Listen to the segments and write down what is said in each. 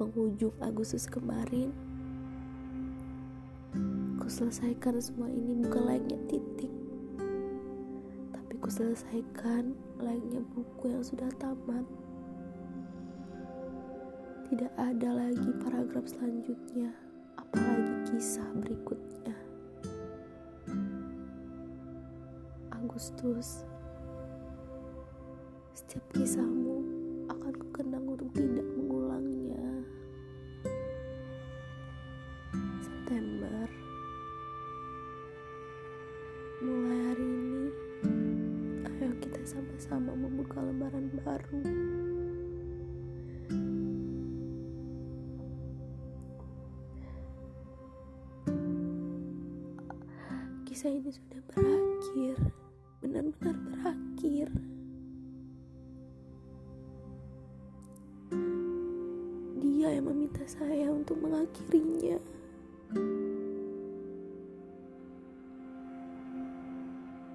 penghujung Agustus kemarin, ku selesaikan semua ini bukan layaknya titik, tapi ku selesaikan layaknya buku yang sudah tamat. Tidak ada lagi paragraf selanjutnya, apalagi kisah berikutnya. Agustus, setiap kisahmu akan kukenang untuk membuka lembaran baru. Kisah ini sudah berakhir, benar-benar berakhir. Dia yang meminta saya untuk mengakhirinya.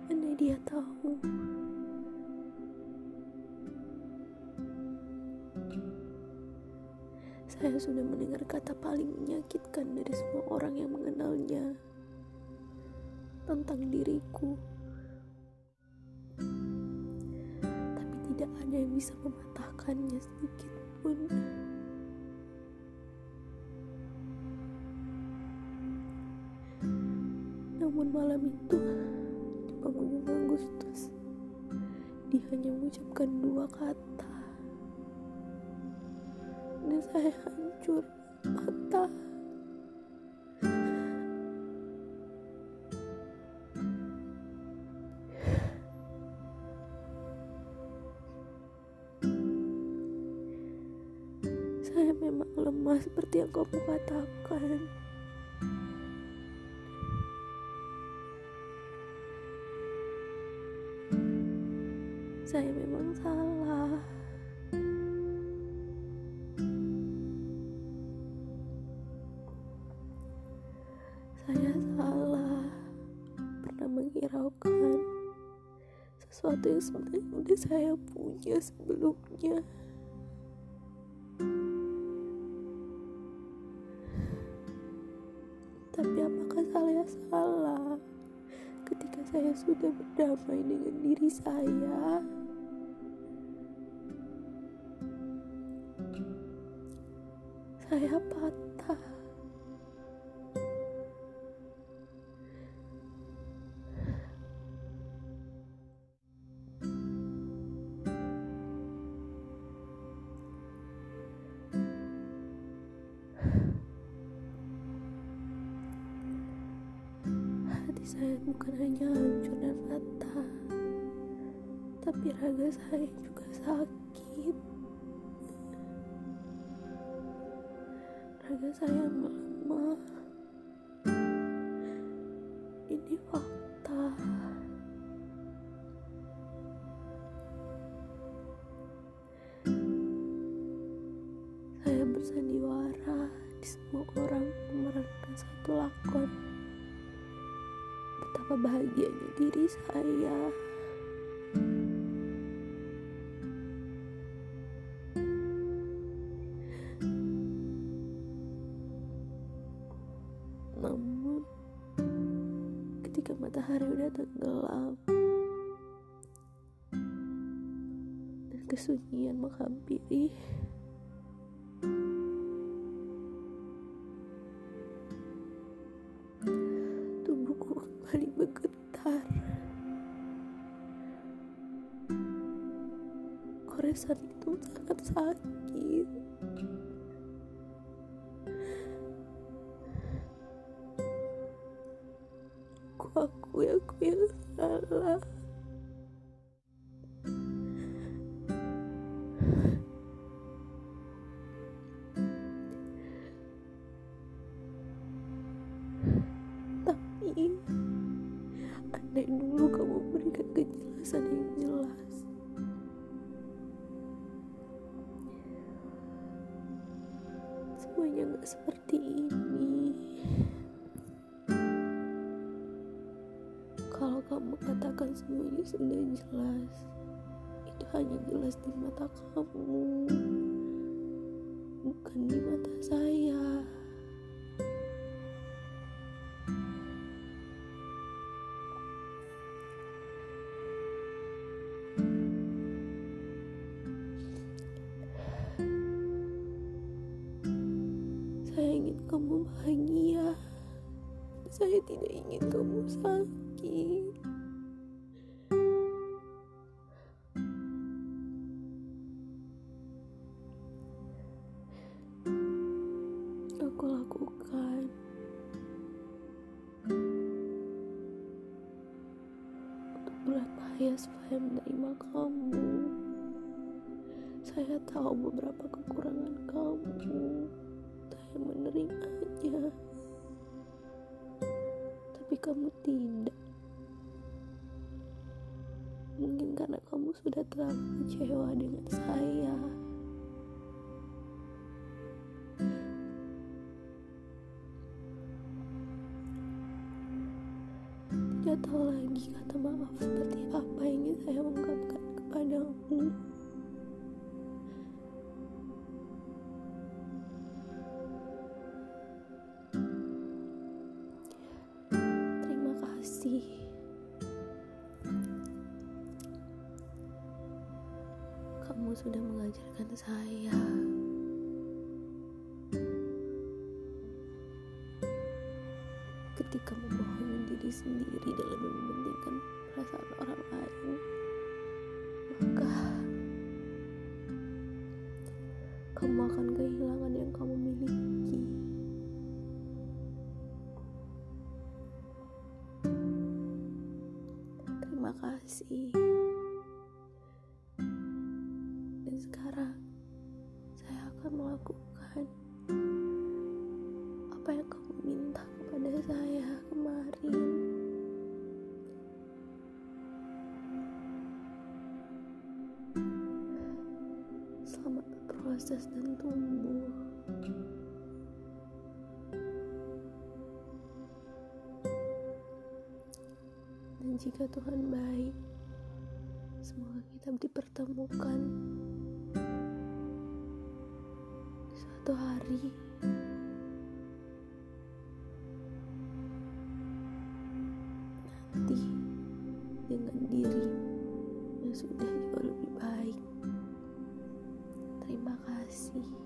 Andai dia tahu Saya sudah mendengar kata paling menyakitkan dari semua orang yang mengenalnya tentang diriku. Tapi tidak ada yang bisa mematahkannya sedikit pun. Namun malam itu di penghujung Agustus dia hanya mengucapkan dua kata dan saya hancur patah. Saya memang lemah seperti yang kamu katakan. Saya memang salah sesuatu yang sebenarnya udah saya punya sebelumnya. Tapi apakah saya salah ketika saya sudah berdamai dengan diri saya? Saya patah saya bukan hanya hancur dan patah tapi raga saya juga sakit. Raga saya melemah. Ini fakta. Saya bersandiwara di semua orang memerankan satu lakon betapa bahagianya diri saya. Namun ketika matahari udah tenggelam dan kesunyian menghampiri goresan itu sangat sakit. Aku akui aku yang salah. Tapi andai dulu kamu berikan kejelasan yang gak seperti ini kalau kamu katakan semuanya sudah jelas itu hanya jelas di mata kamu bukan di mata saya. Kamu bahagia. Saya tidak ingin kamu sakit. Aku lakukan untuk berat bahaya supaya menerima kamu. Saya tahu beberapa kekurangan kamu. Saya menerimanya. Tapi kamu tidak. Mungkin karena kamu sudah terlalu kecewa dengan saya. Tidak tahu lagi kata maaf seperti apa yang ingin saya ungkapkan kepadamu. Kamu sudah mengajarkan saya. Ketika membohongi diri sendiri dalam mementingkan perasaan orang lain, maka kamu akan kehilangan yang kamu miliki. Terima kasih. Melakukan apa yang kamu minta kepada saya kemarin. Selamat berproses dan tumbuh. Dan jika Tuhan baik, semoga kita dipertemukan suatu hari. Nanti dengan diri yang sudah jauh lebih baik. Terima kasih.